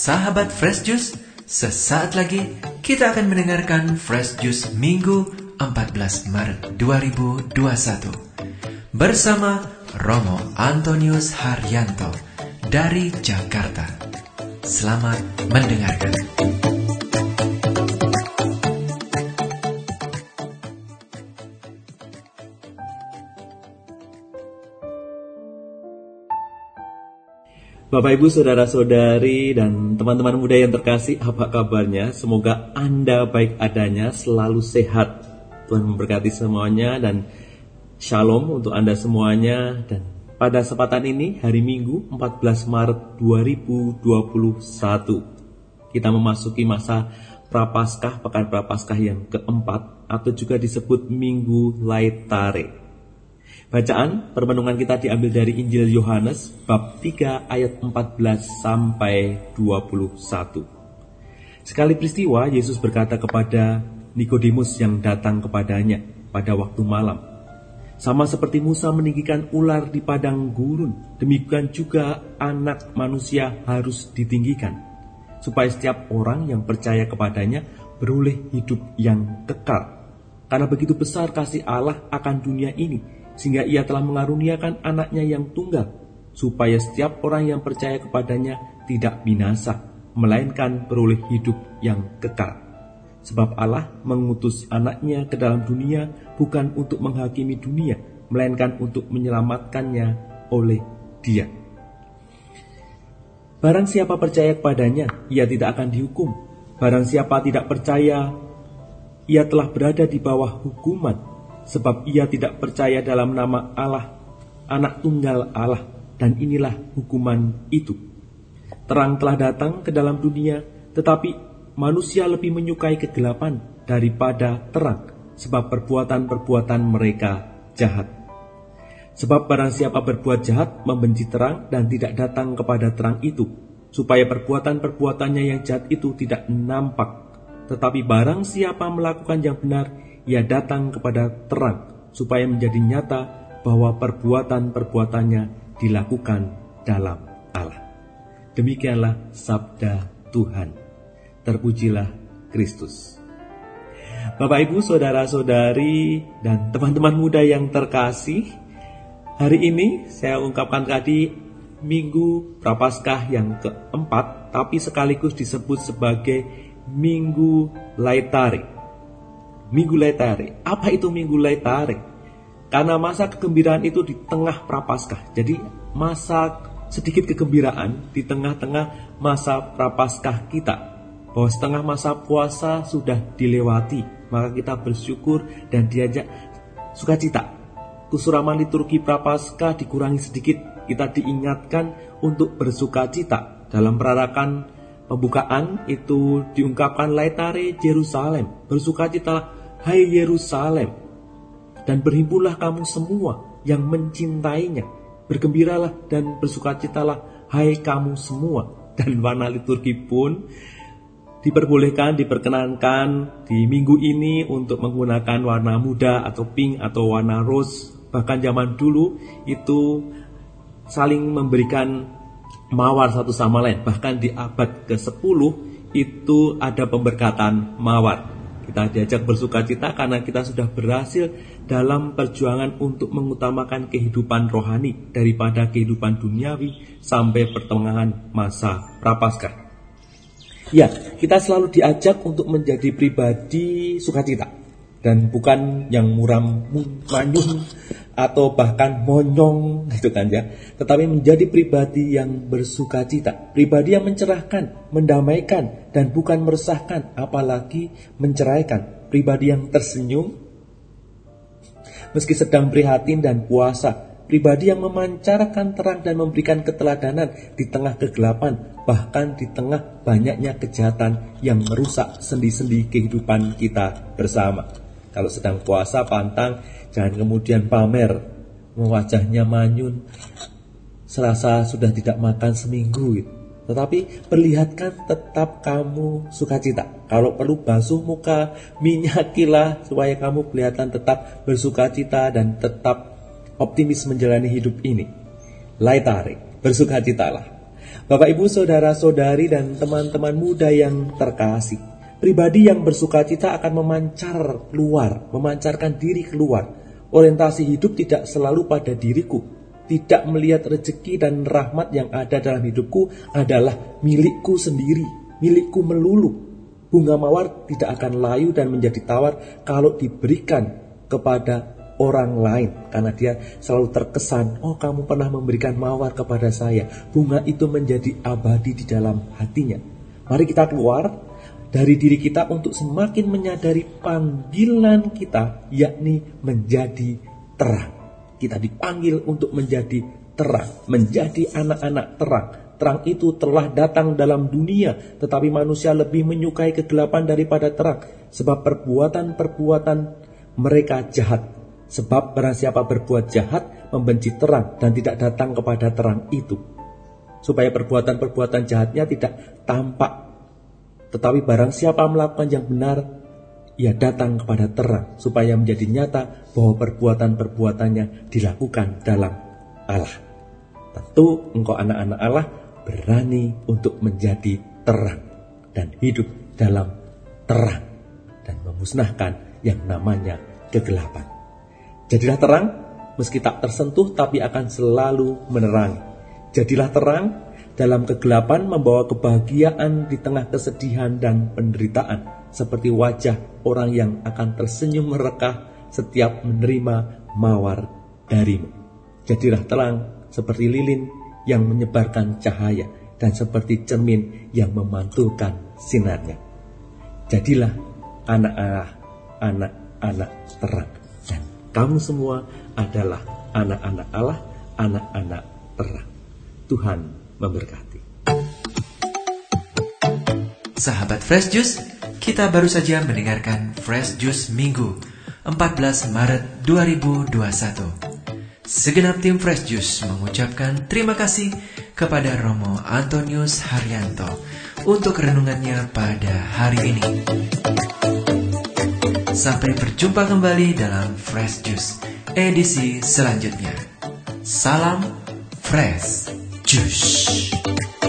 Sahabat Fresh Juice, sesaat lagi kita akan mendengarkan Fresh Juice Minggu 14 Maret 2021 bersama Romo Antonius Haryanto dari Jakarta. Selamat mendengarkan. Bapak Ibu saudara-saudari dan teman-teman muda yang terkasih, apa kabarnya? Semoga Anda baik adanya, selalu sehat. Tuhan memberkati semuanya dan shalom untuk Anda semuanya dan pada kesempatan ini hari Minggu 14 Maret 2021 kita memasuki masa Prapaskah, Pekan Prapaskah yang keempat atau juga disebut Minggu Laetare. Bacaan permenungan kita diambil dari Injil Yohanes bab 3 ayat 14 sampai 21. Sekali peristiwa Yesus berkata kepada Nikodemus yang datang kepadanya pada waktu malam, sama seperti Musa meninggikan ular di padang gurun, demikian juga anak manusia harus ditinggikan, supaya setiap orang yang percaya kepadanya beroleh hidup yang kekal. Karena begitu besar kasih Allah akan dunia ini, sehingga ia telah mengaruniakan anaknya yang tunggal, supaya setiap orang yang percaya kepadanya tidak binasa, melainkan beroleh hidup yang kekal. Sebab Allah mengutus anaknya ke dalam dunia bukan untuk menghakimi dunia, melainkan untuk menyelamatkannya oleh dia. Barang siapa percaya kepadanya, ia tidak akan dihukum. Barang siapa tidak percaya, ia telah berada di bawah hukuman sebab ia tidak percaya dalam nama Allah, anak tunggal Allah, dan inilah hukuman itu. Terang telah datang ke dalam dunia, tetapi manusia lebih menyukai kegelapan daripada terang, sebab perbuatan-perbuatan mereka jahat. Sebab barang siapa berbuat jahat membenci terang dan tidak datang kepada terang itu, supaya perbuatan-perbuatannya yang jahat itu tidak nampak. Tetapi barang siapa melakukan yang benar, ia datang kepada terang supaya menjadi nyata bahwa perbuatan-perbuatannya dilakukan dalam Allah. Demikianlah sabda Tuhan. Terpujilah Kristus. Bapak Ibu, saudara-saudari, dan teman-teman muda yang terkasih, hari ini saya ungkapkan tadi Minggu Prapaskah yang keempat, tapi sekaligus disebut sebagai Minggu Laetari Minggu Letare. Apa itu Minggu Letare? Karena masa kegembiraan itu di tengah prapaskah. Jadi masa sedikit kegembiraan di tengah-tengah masa prapaskah kita. Bahwa setengah masa puasa sudah dilewati. Maka kita bersyukur dan diajak sukacita. Kusuraman liturgi prapaskah dikurangi sedikit. Kita diingatkan untuk bersukacita dalam perarakan pembukaan itu diungkapkan Laetare Jerusalem. Bersukacita Hai Yerusalem, dan berhimpunlah kamu semua yang mencintainya. Bergembiralah dan bersukacitalah, hai kamu semua. Dan warna liturgi pun diperbolehkan, diperkenankan di minggu ini untuk menggunakan warna muda atau pink atau warna rose. Bahkan zaman dulu itu saling memberikan mawar satu sama lain. Bahkan di abad ke-10 itu ada pemberkatan mawar. Kita diajak bersuka cita karena kita sudah berhasil dalam perjuangan untuk mengutamakan kehidupan rohani daripada kehidupan duniawi sampai pertengahan masa prapaskah. Ya, kita selalu diajak untuk menjadi pribadi sukacita dan bukan yang muram manyun atau bahkan monyong gitu kan ya. Tetapi menjadi pribadi yang bersuka cita. Pribadi yang mencerahkan mendamaikan dan bukan meresahkan apalagi menceraikan. Pribadi yang tersenyum meski sedang prihatin dan puasa. Pribadi yang memancarkan terang dan memberikan keteladanan di tengah kegelapan bahkan di tengah banyaknya kejahatan yang merusak sendi-sendi kehidupan kita bersama kalau sedang puasa pantang Jangan kemudian pamer wajahnya manyun serasa sudah tidak makan seminggu gitu. Tetapi perlihatkan tetap kamu sukacita. Kalau perlu basuh muka, minyakilah supaya kamu kelihatan tetap bersukacita dan tetap optimis menjalani hidup ini. Laitare, bersukacitalah. Bapak, Ibu, saudara-saudari, dan teman-teman muda yang terkasih, pribadi yang bersuka cita akan memancar keluar, memancarkan diri keluar. Orientasi hidup tidak selalu pada diriku, tidak melihat rezeki dan rahmat yang ada dalam hidupku adalah milikku sendiri, milikku melulu. Bunga mawar tidak akan layu dan menjadi tawar kalau diberikan kepada orang lain karena dia selalu terkesan, oh kamu pernah memberikan mawar kepada saya. Bunga itu menjadi abadi di dalam hatinya. Mari kita keluar dari diri kita untuk semakin menyadari panggilan kita yakni menjadi terang. Kita dipanggil untuk menjadi terang, menjadi anak-anak terang. Terang itu telah datang dalam dunia, tetapi manusia lebih menyukai kegelapan daripada terang, sebab perbuatan-perbuatan mereka jahat. Sebab barang siapa berbuat jahat, membenci terang dan tidak datang kepada terang itu. Supaya perbuatan-perbuatan jahatnya tidak tampak. Tetapi barang siapa melakukan yang benar, ia datang kepada terang supaya menjadi nyata bahwa perbuatan-perbuatannya dilakukan dalam Allah. Tentu engkau anak-anak Allah berani untuk menjadi terang dan hidup dalam terang dan memusnahkan yang namanya kegelapan. Jadilah terang meski tak tersentuh tapi akan selalu menerangi. Jadilah terang dalam kegelapan membawa kebahagiaan di tengah kesedihan dan penderitaan seperti wajah orang yang akan tersenyum merekah setiap menerima mawar darimu. Jadilah terang seperti lilin yang menyebarkan cahaya dan seperti cermin yang memantulkan sinarnya. Jadilah anak-anak anak-anak terang dan kamu semua adalah anak-anak Allah, anak-anak terang. Tuhan memberkati. Sahabat Fresh Juice, kita baru saja mendengarkan Fresh Juice Minggu 14 Maret 2021. Segenap tim Fresh Juice mengucapkan terima kasih kepada Romo Antonius Haryanto untuk renungannya pada hari ini. Sampai berjumpa kembali dalam Fresh Juice edisi selanjutnya. Salam Fresh Juice.